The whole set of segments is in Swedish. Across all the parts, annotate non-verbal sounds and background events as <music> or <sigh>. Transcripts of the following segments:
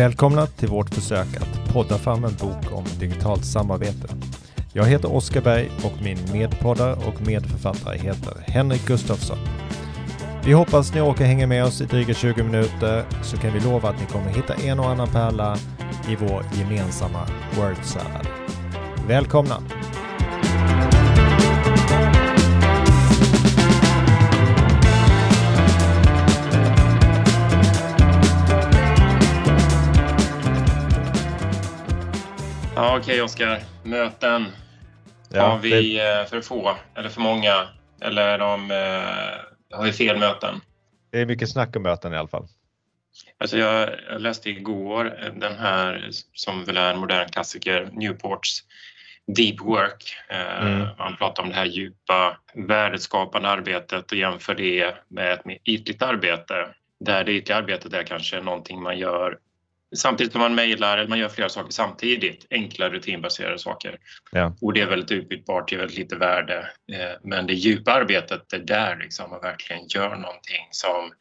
Välkomna till vårt försök att podda fram en bok om digitalt samarbete. Jag heter Oskar Berg och min medpoddare och medförfattare heter Henrik Gustafsson. Vi hoppas ni orkar hänga med oss i dryga 20 minuter så kan vi lova att ni kommer hitta en och annan pärla i vår gemensamma word salad. Välkomna! Ja, okej okay, Oskar. Möten. Ja, har vi det... Eh, för få eller för många? Eller de, eh, har vi fel möten? Det är mycket snack om möten i alla fall. Alltså jag, jag läste igår den här som väl är en modern klassiker, Newports Deep Work. Eh, mm. Man pratar om det här djupa värdeskapande arbetet och jämför det med ett ytligt arbete där det ytliga arbetet är kanske någonting man gör samtidigt som man mejlar eller man gör flera saker samtidigt, enkla rutinbaserade saker. Ja. Och det är väldigt utbytbart, är väldigt lite värde. Eh, men det djupa arbetet, det är där liksom man verkligen gör någonting som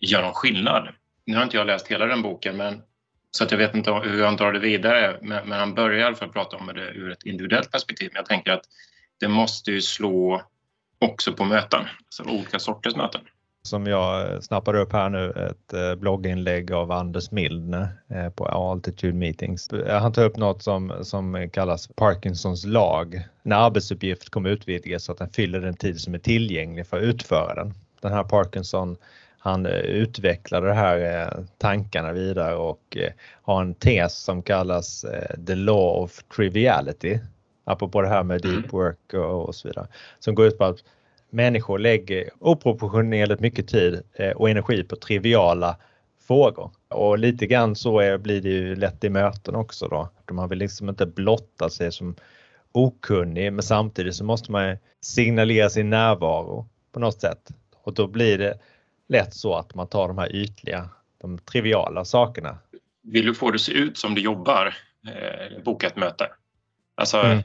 gör någon skillnad. Nu har inte jag läst hela den boken men, så att jag vet inte hur han drar det vidare men, men han börjar i alla fall prata om det ur ett individuellt perspektiv. Men jag tänker att det måste ju slå också på möten, alltså olika sorters möten som jag snappade upp här nu, ett eh, blogginlägg av Anders Mildner eh, på Altitude Meetings. Han tar upp något som, som kallas Parkinsons lag. När arbetsuppgift kommer utvidgas så att den fyller den tid som är tillgänglig för att utföra den. Här Parkinson han eh, utvecklade de här tankarna vidare och har en tes som kallas The Law of Triviality. Apropå det här med deep mm. work och så vidare. Som går ut på att människor lägger oproportionerligt mycket tid eh, och energi på triviala frågor. Och lite grann så är, blir det ju lätt i möten också då. Man vill liksom inte blotta sig som okunnig men samtidigt så måste man signalera sin närvaro på något sätt. Och då blir det lätt så att man tar de här ytliga, de triviala sakerna. Vill du få det att se ut som du jobbar, eh, boka ett möte. Alltså, mm.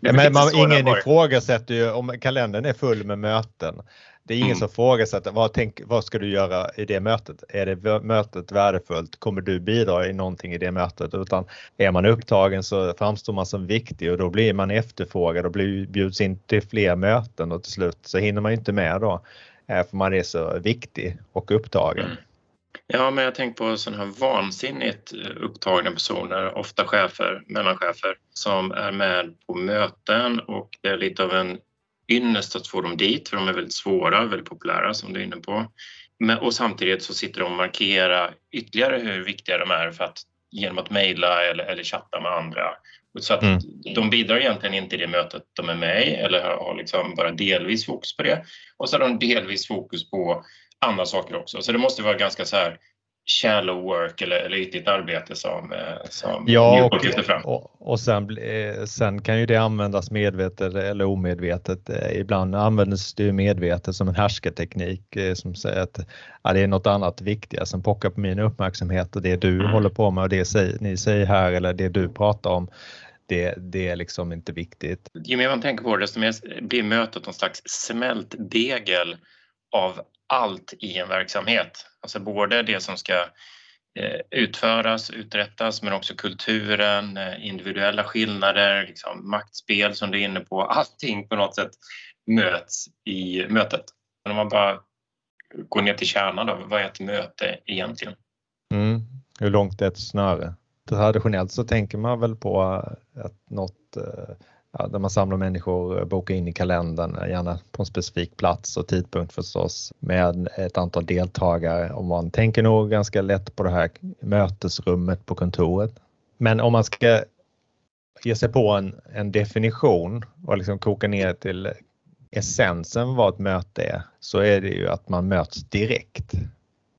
Men man, ingen ifrågasätter ju om kalendern är full med möten. Det är ingen mm. som ifrågasätter vad, tänk, vad ska du göra i det mötet? Är det mötet värdefullt? Kommer du bidra i någonting i det mötet? Utan är man upptagen så framstår man som viktig och då blir man efterfrågad och bjuds in till fler möten och till slut så hinner man inte med då. Eh, för man är så viktig och upptagen. Mm. Ja, men jag tänker på sådana här vansinnigt eh, upptagna personer, ofta chefer, mellanchefer, som är med på möten och det är lite av en ynnest att få dem dit, för de är väldigt svåra, väldigt populära som du är inne på. Men, och samtidigt så sitter de och markerar ytterligare hur viktiga de är för att, genom att mejla eller, eller chatta med andra. Så att mm. de bidrar egentligen inte i det mötet de är med i eller har, har liksom bara delvis fokus på det. Och så har de delvis fokus på andra saker också. Så det måste vara ganska så här shallow work eller, eller ytligt arbete som, eh, som ja, och, lyfter fram. Och, och sen, eh, sen kan ju det användas medvetet eller omedvetet. Eh, ibland används det medvetet som en härskarteknik som säger att ja, det är något annat viktigare som pockar på min uppmärksamhet och det du mm. håller på med och det ni säger här eller det du pratar om det, det, är liksom inte viktigt. Ju mer man tänker på det, desto mer blir mötet någon slags smältdegel av allt i en verksamhet. Alltså både det som ska eh, utföras, uträttas, men också kulturen, eh, individuella skillnader, liksom maktspel som du är inne på. Allting på något sätt möts i mötet. Men om man bara går ner till kärnan då, vad är ett möte egentligen? Mm. Hur långt är ett snöre? Traditionellt så tänker man väl på att något eh, ja, där man samlar människor, eh, bokar in i kalendern, eh, gärna på en specifik plats och tidpunkt förstås med ett antal deltagare och man tänker nog ganska lätt på det här mötesrummet på kontoret. Men om man ska ge sig på en, en definition och liksom koka ner till essensen vad ett möte är så är det ju att man möts direkt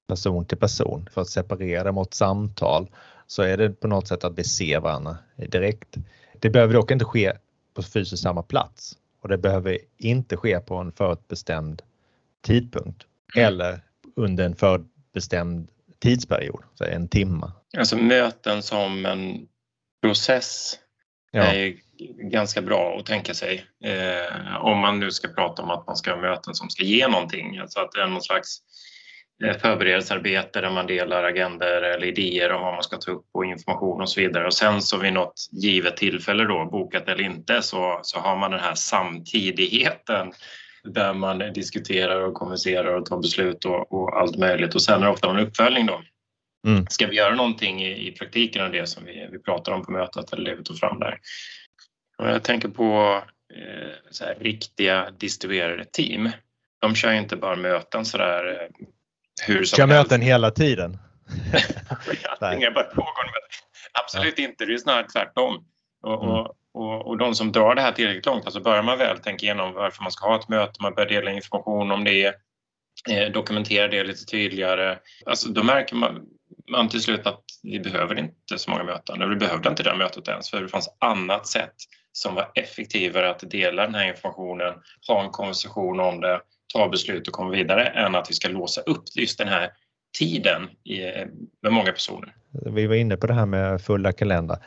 person till person för att separera det mot samtal så är det på något sätt att vi ser varandra direkt. Det behöver dock inte ske på fysiskt samma plats och det behöver inte ske på en förutbestämd tidpunkt mm. eller under en förutbestämd tidsperiod, så en timme. Alltså möten som en process ja. är ganska bra att tänka sig. Eh, om man nu ska prata om att man ska ha möten som ska ge någonting, alltså att det är någon slags förberedelsearbete där man delar agender eller idéer om vad man ska ta upp och information och så vidare. Och sen så vid något givet tillfälle då, bokat eller inte, så, så har man den här samtidigheten där man diskuterar och kommunicerar och tar beslut och, och allt möjligt. Och sen är det ofta en uppföljning då. Mm. Ska vi göra någonting i, i praktiken av det som vi, vi pratar om på mötet eller det vi tog fram där? Och jag tänker på eh, så här, riktiga distribuerade team. De kör ju inte bara möten sådär eh, hur som Kör möten hela tiden? <laughs> Inga möten. Absolut ja. inte, det är snarare tvärtom. Och, mm. och, och, och, de som drar det här tillräckligt långt, alltså börjar man väl tänka igenom varför man ska ha ett möte, man börjar dela information om det, eh, dokumentera det lite tydligare. Alltså då märker man, man till slut att vi behöver inte så många möten. Vi behövde inte det här mötet ens för det fanns annat sätt som var effektivare att dela den här informationen, ha en konversation om det, ta beslut och komma vidare än att vi ska låsa upp just den här tiden med många personer. Vi var inne på det här med fulla kalendrar.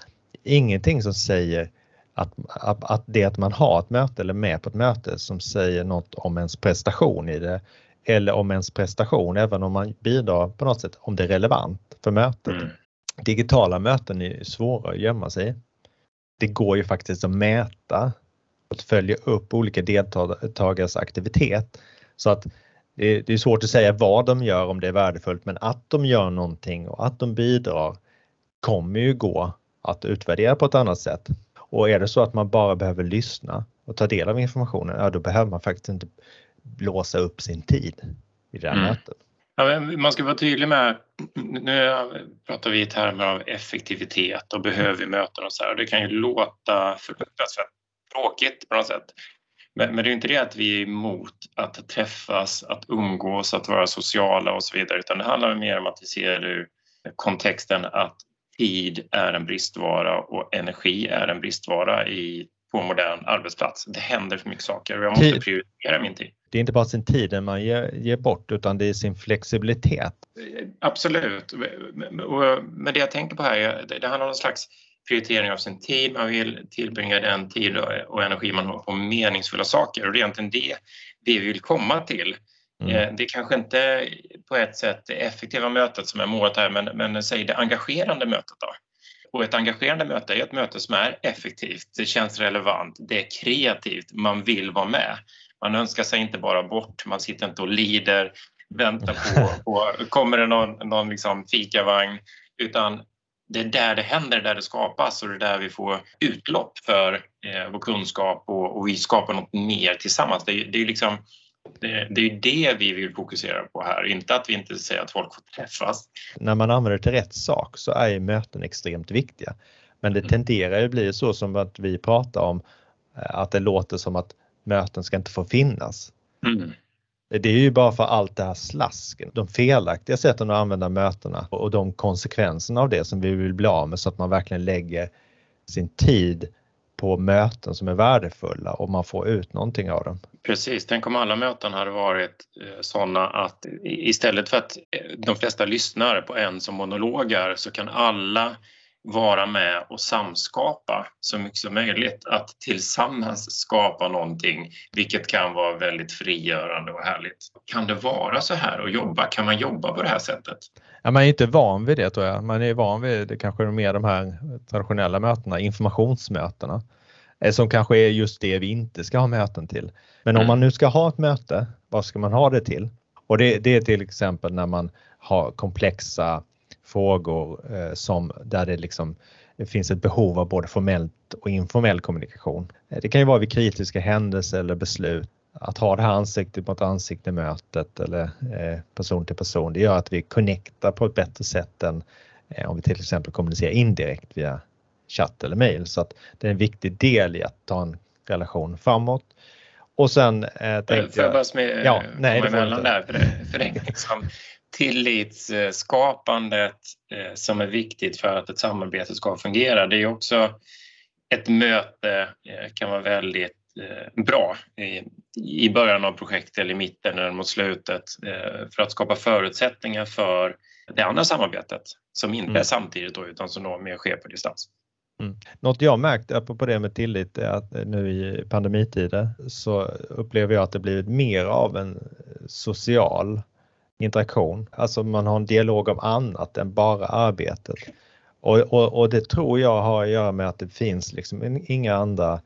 Ingenting som säger att, att, att det att man har ett möte eller med på ett möte som säger något om ens prestation i det eller om ens prestation, även om man bidrar på något sätt, om det är relevant för mötet. Mm. Digitala möten är svåra att gömma sig Det går ju faktiskt att mäta och följa upp olika deltagares aktivitet. Så att det är svårt att säga vad de gör om det är värdefullt men att de gör någonting och att de bidrar kommer ju gå att utvärdera på ett annat sätt. Och är det så att man bara behöver lyssna och ta del av informationen, ja då behöver man faktiskt inte låsa upp sin tid i det här mm. mötet. Ja, man ska vara tydlig med, nu pratar vi i termer av effektivitet och behöver vi möten och så här. Det kan ju låta fruktansvärt tråkigt på något sätt. Men, men det är inte det att vi är emot att träffas, att umgås, att vara sociala och så vidare, utan det handlar mer om att vi ser ur kontexten att tid är en bristvara och energi är en bristvara i, på modern arbetsplats. Det händer för mycket saker och jag måste prioritera min tid. Det är inte bara sin tid man ger, ger bort utan det är sin flexibilitet. Absolut. Men det jag tänker på här, det handlar om en slags prioritering av sin tid, man vill tillbringa den tid och energi man har på meningsfulla saker och det är egentligen det vi vill komma till. Mm. Eh, det är kanske inte på ett sätt det effektiva mötet som är målet här men, men säg det engagerande mötet då. Och ett engagerande möte är ett möte som är effektivt, det känns relevant, det är kreativt, man vill vara med. Man önskar sig inte bara bort, man sitter inte och lider, väntar på, <laughs> på kommer det någon, någon liksom fikavagn, utan det är där det händer, där det skapas och det är där vi får utlopp för eh, vår kunskap och, och, vi skapar något mer tillsammans. Det, det är liksom det, det är det vi vill fokusera på här, inte att vi inte säger att folk får träffas. När man använder det till rätt sak så är möten extremt viktiga. Men det mm. tenderar ju bli så som att vi pratar om eh, att det låter som att möten ska inte få finnas. Mm. Det är ju bara för allt det här slasken, de felaktiga sätten att använda mötena och de konsekvenserna av det som vi vill bli av med så att man verkligen lägger sin tid på möten som är värdefulla och man får ut någonting av dem. Precis, tänk om alla möten hade varit eh, sådana att istället för att eh, de flesta lyssnar på en som monologar så kan alla vara med och samskapa så mycket som möjligt. Att tillsammans skapa någonting, vilket kan vara väldigt frigörande och härligt. Kan det vara så här att jobba? Kan man jobba på det här sättet? Ja, man är inte van vid det tror jag. Man är van vid det kanske mer de här traditionella mötena, informationsmötena eh, som kanske är just det vi inte ska ha möten till. Men om mm. man nu ska ha ett möte, vad ska man ha det till? Och det, det är till exempel när man har komplexa frågor eh, som där det liksom det finns ett behov av både formellt och informell kommunikation. Eh, det kan ju vara vid kritiska händelser eller beslut. Att ha det här ansikte mot ansikte mötet eller eh, person till person, det gör att vi connectar på ett bättre sätt än om vi till exempel kommunicerar indirekt via chatt eller mail. Så att det är en viktig del i att ta en relation framåt. Och sen eh, tänkte Får jag bara smä, ja, nej, komma emellan där? För det, för det liksom, tillitsskapandet eh, som är viktigt för att ett samarbete ska fungera. Det är också ett möte eh, kan vara väldigt eh, bra i början av projektet eller i mitten eller mot slutet för att skapa förutsättningar för det andra samarbetet som inte mm. är samtidigt då, utan som då mer sker på distans. Mm. Något jag märkt på det med tillit är att nu i pandemitider så upplever jag att det blivit mer av en social interaktion. Alltså man har en dialog om annat än bara arbetet. Och, och, och det tror jag har att göra med att det finns liksom inga andra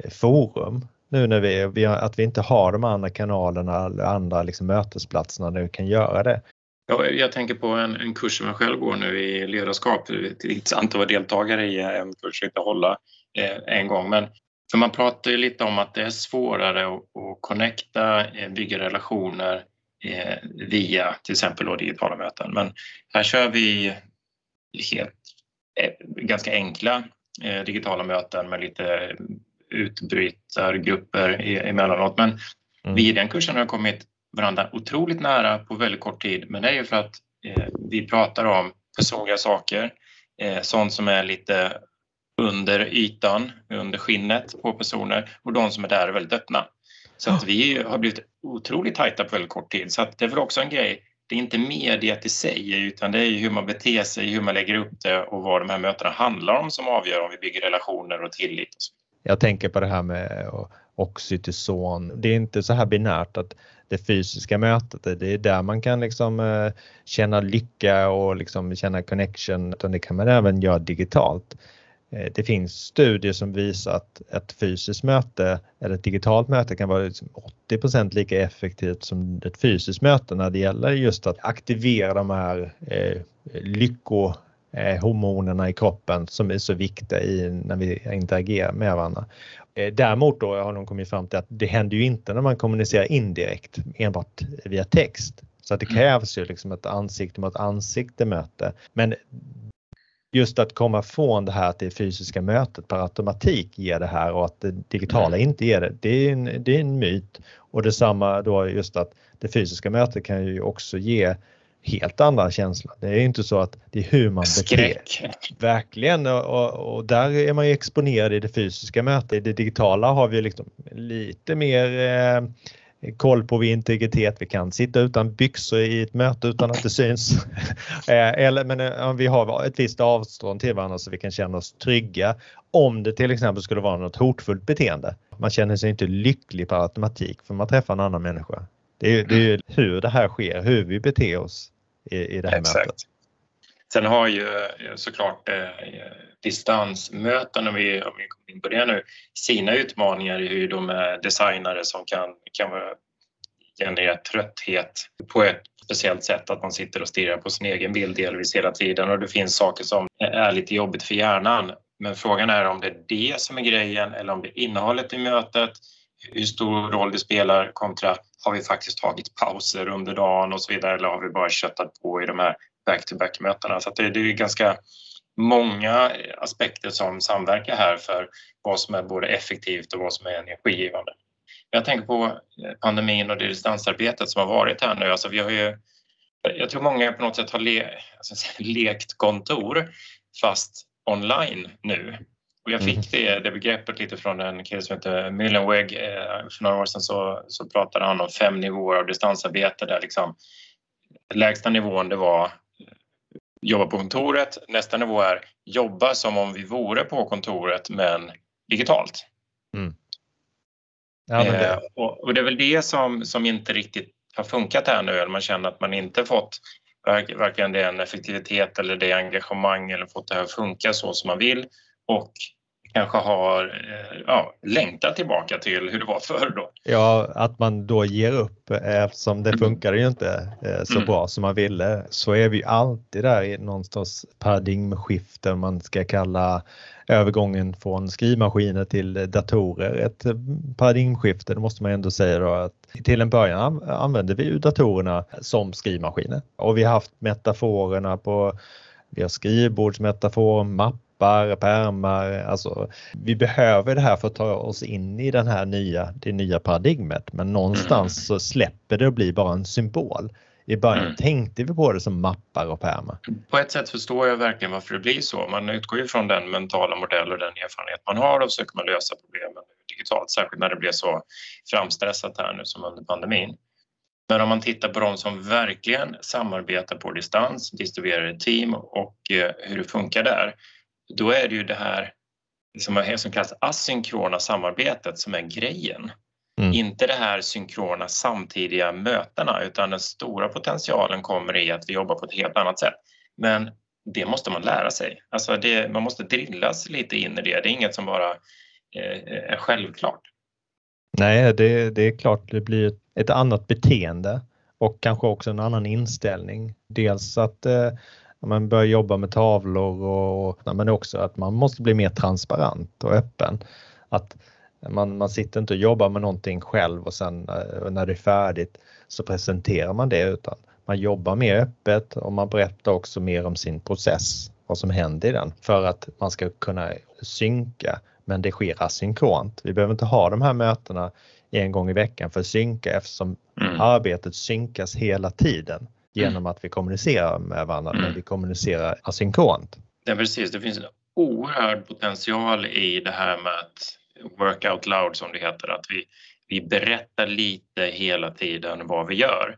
eh, forum nu när vi, vi att vi inte har de andra kanalerna eller andra liksom mötesplatserna där vi kan göra det. Ja, jag tänker på en, en kurs som jag själv går nu i ledarskap. Det är intressant att vara deltagare i eh, en kurs, inte hålla eh, en gång. Men för man pratar ju lite om att det är svårare att, att connecta, eh, bygga relationer via till exempel då digitala möten. Men här kör vi helt, eh, ganska enkla eh, digitala möten med lite utbrytargrupper emellanåt. Men mm. vi i den kursen har kommit varandra otroligt nära på väldigt kort tid. Men det är ju för att eh, vi pratar om personliga saker, eh, sånt som är lite under ytan, under skinnet på personer och de som är där är väldigt öppna. Så att vi har blivit otroligt tajta på väldigt kort tid. Så att det är väl också en grej, det är inte mediet i sig utan det är hur man beter sig, hur man lägger upp det och vad de här mötena handlar om som avgör om vi bygger relationer och tillit. Och så. Jag tänker på det här med oxytocin. Det är inte så här binärt att det fysiska mötet, det är där man kan liksom eh, känna lycka och liksom känna connection, utan det kan man även göra digitalt. Eh, det finns studier som visar att ett fysiskt möte eller ett digitalt möte kan vara 80% liksom lika effektivt som ett fysiskt möte när det gäller just att aktivera de här eh, lycko eh, i kroppen som är så viktiga i, när vi interagerar med varandra. Eh, däremot då har de kommit fram till att det händer ju inte när man kommunicerar indirekt enbart via text. Så att det mm. krävs ju liksom ett ansikte mot ansikte möte. Men just att komma från det här att det fysiska mötet per automatik ger det här och att det digitala mm. inte ger det. Det är en, det är en myt. Och detsamma då just att det fysiska mötet kan ju också ge helt andra känslor. Det är inte så att det är hur man beter Verkligen och, och, där är man ju exponerad i det fysiska mötet. I det digitala har vi liksom lite mer eh, koll på vår integritet. Vi kan sitta utan byxor i ett möte utan att det syns. <laughs> Eh, eller, men eh, vi har ett visst avstånd till varandra så vi kan känna oss trygga. Om det till exempel skulle vara något hotfullt beteende. Man känner sig inte lycklig per automatik för man träffar en annan människa. Det är, det är hur det här sker, hur vi beter oss i, i det här Exakt. mötet. Sen har ju eh, såklart eh, distansmöten, om vi, om vi kommer in på det nu, sina utmaningar i hur de är designare som kan, kan generera trötthet på ett speciellt sätt, att man sitter och stirrar på sin egen bild delvis hela tiden och det finns saker som är lite jobbigt för hjärnan. Men frågan är om det är det som är grejen eller om det är innehållet i mötet, hur stor roll det spelar kontra har vi faktiskt tagit pauser under dagen och så vidare eller har vi bara köttat på i de här back-to-back mötena? Så det, det är ganska många aspekter som samverkar här för vad som är både effektivt och vad som är energigivande. Jag tänker på pandemin och det distansarbetet som har varit här nu. Alltså vi har ju, jag tror många på något sätt har le, alltså, <laughs> lekt kontor fast online nu. Och jag fick mm. det, det begreppet lite från en kille som heter Müllenweg. Eh, för några år sedan så, så pratade han om fem nivåer av distansarbete där liksom lägsta nivån det var jobba på kontoret. Nästa nivå är jobba som om vi vore på kontoret men digitalt. Mm. Ja, det... Eh, och, och, det är väl det som, som inte riktigt har funkat här nu, eller man känner att man inte fått verkligen den effektivitet eller det engagemang eller fått det här att funka så som man vill och kanske har eh, ja, längtat tillbaka till hur det var förr då. Ja, att man då ger upp eftersom det mm. funkar ju inte eh, så mm. bra som man ville. Så är vi alltid där i någonstans paradigmskifte man ska kalla övergången från skrivmaskiner till datorer ett paradigmskifte, det måste man ändå säga då att till en början använde vi ju datorerna som skrivmaskiner och vi har haft metaforerna på vi har skrivbordsmetafor, mapp mappar, pärmar. Alltså, vi behöver det här för att ta oss in i den här nya, det nya paradigmet men någonstans mm. så släpper det och blir bara en symbol. I början mm. tänkte vi på det som mappar och pärmar. På ett sätt förstår jag verkligen varför det blir så. Man utgår ju från den mentala modell och den erfarenhet man har och försöker man lösa problemen digitalt, särskilt när det blev så framstressat här nu som under pandemin. Men om man tittar på de som verkligen samarbetar på distans, distribuerade team och eh, hur det funkar där, då är det ju det här som, som kallas asynkrona samarbetet som är grejen. Mm. Inte det här synkrona samtidiga mötena utan den stora potentialen kommer i att vi jobbar på ett helt annat sätt. Men det måste man lära sig. Alltså det, man måste drillas lite in i det. Det är inget som bara eh, är självklart. Nej, det, det är klart det blir ett annat beteende och kanske också en annan inställning. Dels att eh, man börjar jobba med tavlor och men också att man måste bli mer transparent och öppen. Att man, man sitter inte och jobbar med någonting själv och sen eh, när det är färdigt så presenterar man det utan man jobbar mer öppet och man berättar också mer om sin process, vad som händer i den för att man ska kunna synka men det sker asynkront. Vi behöver inte ha de här mötena en gång i veckan för att synka eftersom mm. arbetet synkas hela tiden genom mm. att vi kommunicerar med varandra mm. men vi kommunicerar asynkront. Ja, precis, det finns en oerhörd potential i det här med att work out loud som det heter, att vi, vi berättar lite hela tiden vad vi gör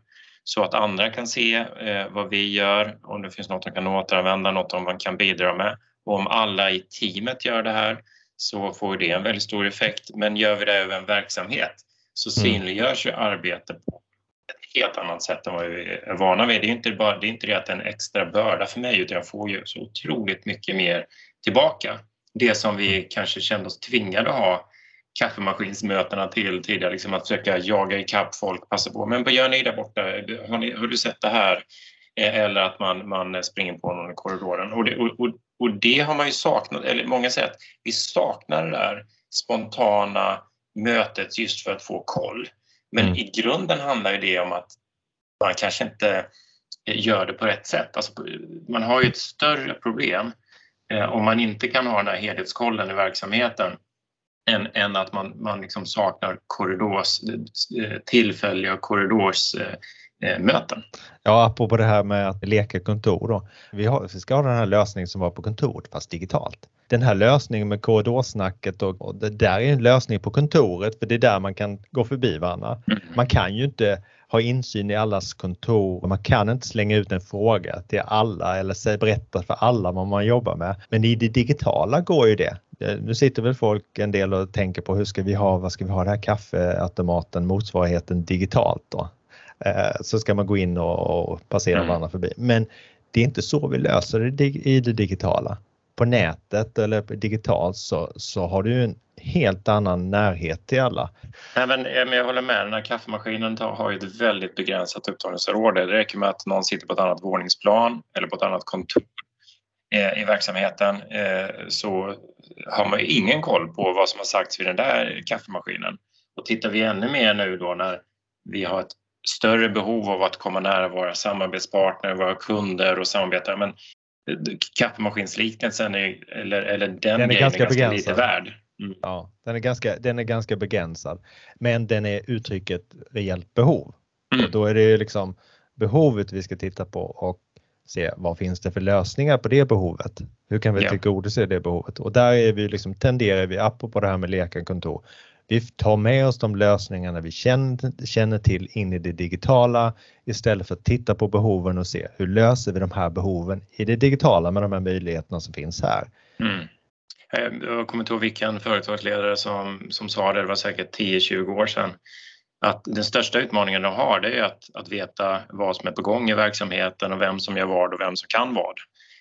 så att andra kan se eh, vad vi gör, om det finns något de kan återanvända, något de kan bidra med. Och om alla i teamet gör det här så får det en väldigt stor effekt. Men gör vi det över en verksamhet så mm. synliggörs ju arbete på helt annat sätt än vad vi är vana vid. Det är inte, bara, det är inte det att det är en extra börda för mig utan jag får ju så otroligt mycket mer tillbaka. Det som vi kanske kände oss tvingade att ha kaffemaskinsmötena till tidigare, liksom att försöka jaga ikapp folk, passa på. Men vad gör ni där borta? Har, ni, har du sett det här? Eh, eller att man, man springer på någon i korridoren. Och det, och, och det har man ju saknat, eller många säger att vi saknar det där spontana mötet just för att få koll. Men mm. i grunden handlar det om att man kanske inte gör det på rätt sätt. Alltså, man har ju ett större problem eh, om man inte kan ha den här helhetskollen i verksamheten än, än att man, man liksom saknar korridors, eh, tillfälliga korridorsmöten. Ja, apropå det här med att leka kontor då. Vi, har, vi ska ha den här lösningen som var på kontoret fast digitalt. Den här lösningen med korridorsnacket och, och det där är en lösning på kontoret för det är där man kan gå förbi varandra. Mm. Man kan ju inte ha insyn i allas kontor. Man kan inte slänga ut en fråga till alla eller berätta för alla vad man jobbar med. Men i det digitala går ju det. Eh, nu sitter väl folk en del och tänker på hur ska vi ha, vad ska vi ha den här kaffeautomaten, motsvarigheten digitalt då? Eh, så ska man gå in och passera mm. varandra förbi. Men det är inte så vi löser det i det digitala. På nätet eller digitalt så, så har du en helt annan närhet till alla. Nej, men, jag håller med, den här kaffemaskinen har ju ett väldigt begränsat upptagningsområde. Det räcker med att någon sitter på ett annat våningsplan eller på ett annat kontor eh, i verksamheten så har man ju ingen koll på vad som har sagts vid den där kaffemaskinen. Och tittar vi ännu mer nu då när vi har ett större behov av att komma nära våra samarbetspartner, våra kunder och samarbeta. Men kaffemaskinsliknelsen är, eller, eller den, den är ganska, är ganska lite värd. Mm. Ja, den är, ganska, den är ganska begränsad, men den är uttrycket reellt behov. Mm. Och då är det liksom behovet vi ska titta på och se vad finns det för lösningar på det behovet? Hur kan vi ja. tillgodose det behovet? Och där är vi liksom, tenderar vi, apropå det här med leka kontor, vi tar med oss de lösningarna vi känner, känner till in i det digitala istället för att titta på behoven och se hur löser vi de här behoven i det digitala med de här möjligheterna som finns här. Mm. Jag kommer inte ihåg vilken företagsledare som, som sa det, det var säkert 10-20 år sedan, att den största utmaningen de har det är att, att veta vad som är på gång i verksamheten och vem som gör vad och vem som kan vad.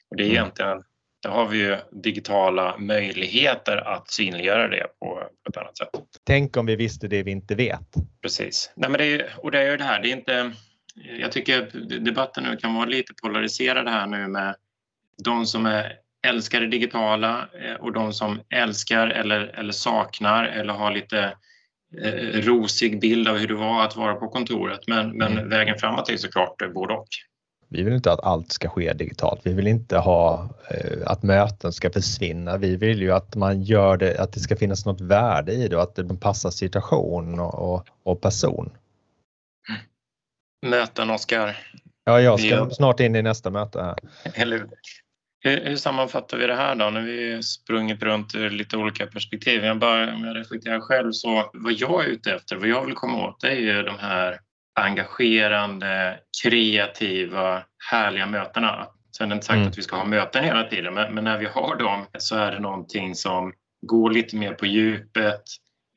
Och det är mm. egentligen, där har vi ju digitala möjligheter att synliggöra det på, på ett annat sätt. Tänk om vi visste det vi inte vet. Precis. Nej, men det är, och det är ju det här, det är inte, jag tycker att debatten nu kan vara lite polariserad här nu med de som är älskar det digitala eh, och de som älskar eller, eller saknar eller har lite eh, rosig bild av hur det var att vara på kontoret. Men, men mm. vägen framåt är såklart både och. Vi vill inte att allt ska ske digitalt. Vi vill inte ha eh, att möten ska försvinna. Vi vill ju att man gör det, att det ska finnas något värde i det och att det passar situation och, och, och person. Möten, Oskar. Ja, jag ska snart in i nästa möte här. Eller hur, hur sammanfattar vi det här då när vi sprungit runt ur lite olika perspektiv? Jag bara, om jag reflekterar själv så vad jag är ute efter, vad jag vill komma åt det är ju de här engagerande, kreativa, härliga mötena. Sen är det inte sagt mm. att vi ska ha möten hela tiden men, men, när vi har dem så är det någonting som går lite mer på djupet,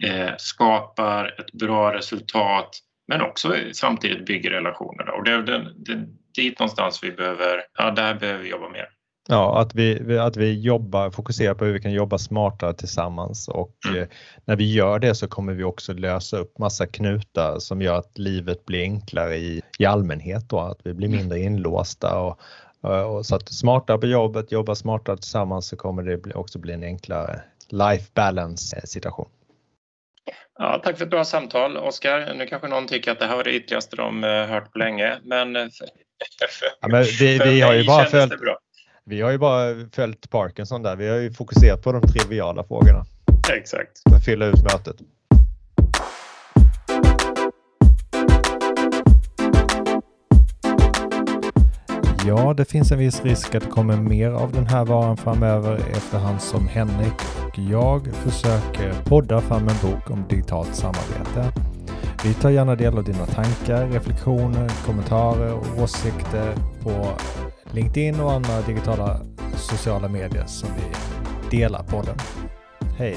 eh, skapar ett bra resultat men också samtidigt bygger relationer. Och det är det, det, dit någonstans vi behöver, ja, där behöver vi jobba mer. Ja, att vi, att vi jobbar, fokuserar på hur vi kan jobba smartare tillsammans och mm. Eh, när vi gör det så kommer vi också lösa upp massa knutar som gör att livet blir enklare i, i allmänhet då, att vi blir mm. mindre inlåsta och, och så att smartare på jobbet, jobba smartare tillsammans så kommer det också bli en enklare life balance eh, situation. Ja, tack för ett bra samtal Oskar. Nu kanske någon tycker att det här var det ytligaste de eh, hört på länge, men, ja, men vi, vi har ju bara följt, vi har ju bara följt Parkinson där. Vi har ju fokuserat på de triviala frågorna. Exakt. För att fylla ut mötet. Ja, det finns en viss risk att det kommer mer av den här varan framöver efterhand som Henrik och jag försöker podda fram en bok om digitalt samarbete. Vi tar gärna del av dina tankar, reflektioner, kommentarer och åsikter på LinkedIn och andra digitala sociala medier som vi delar podden. Hej!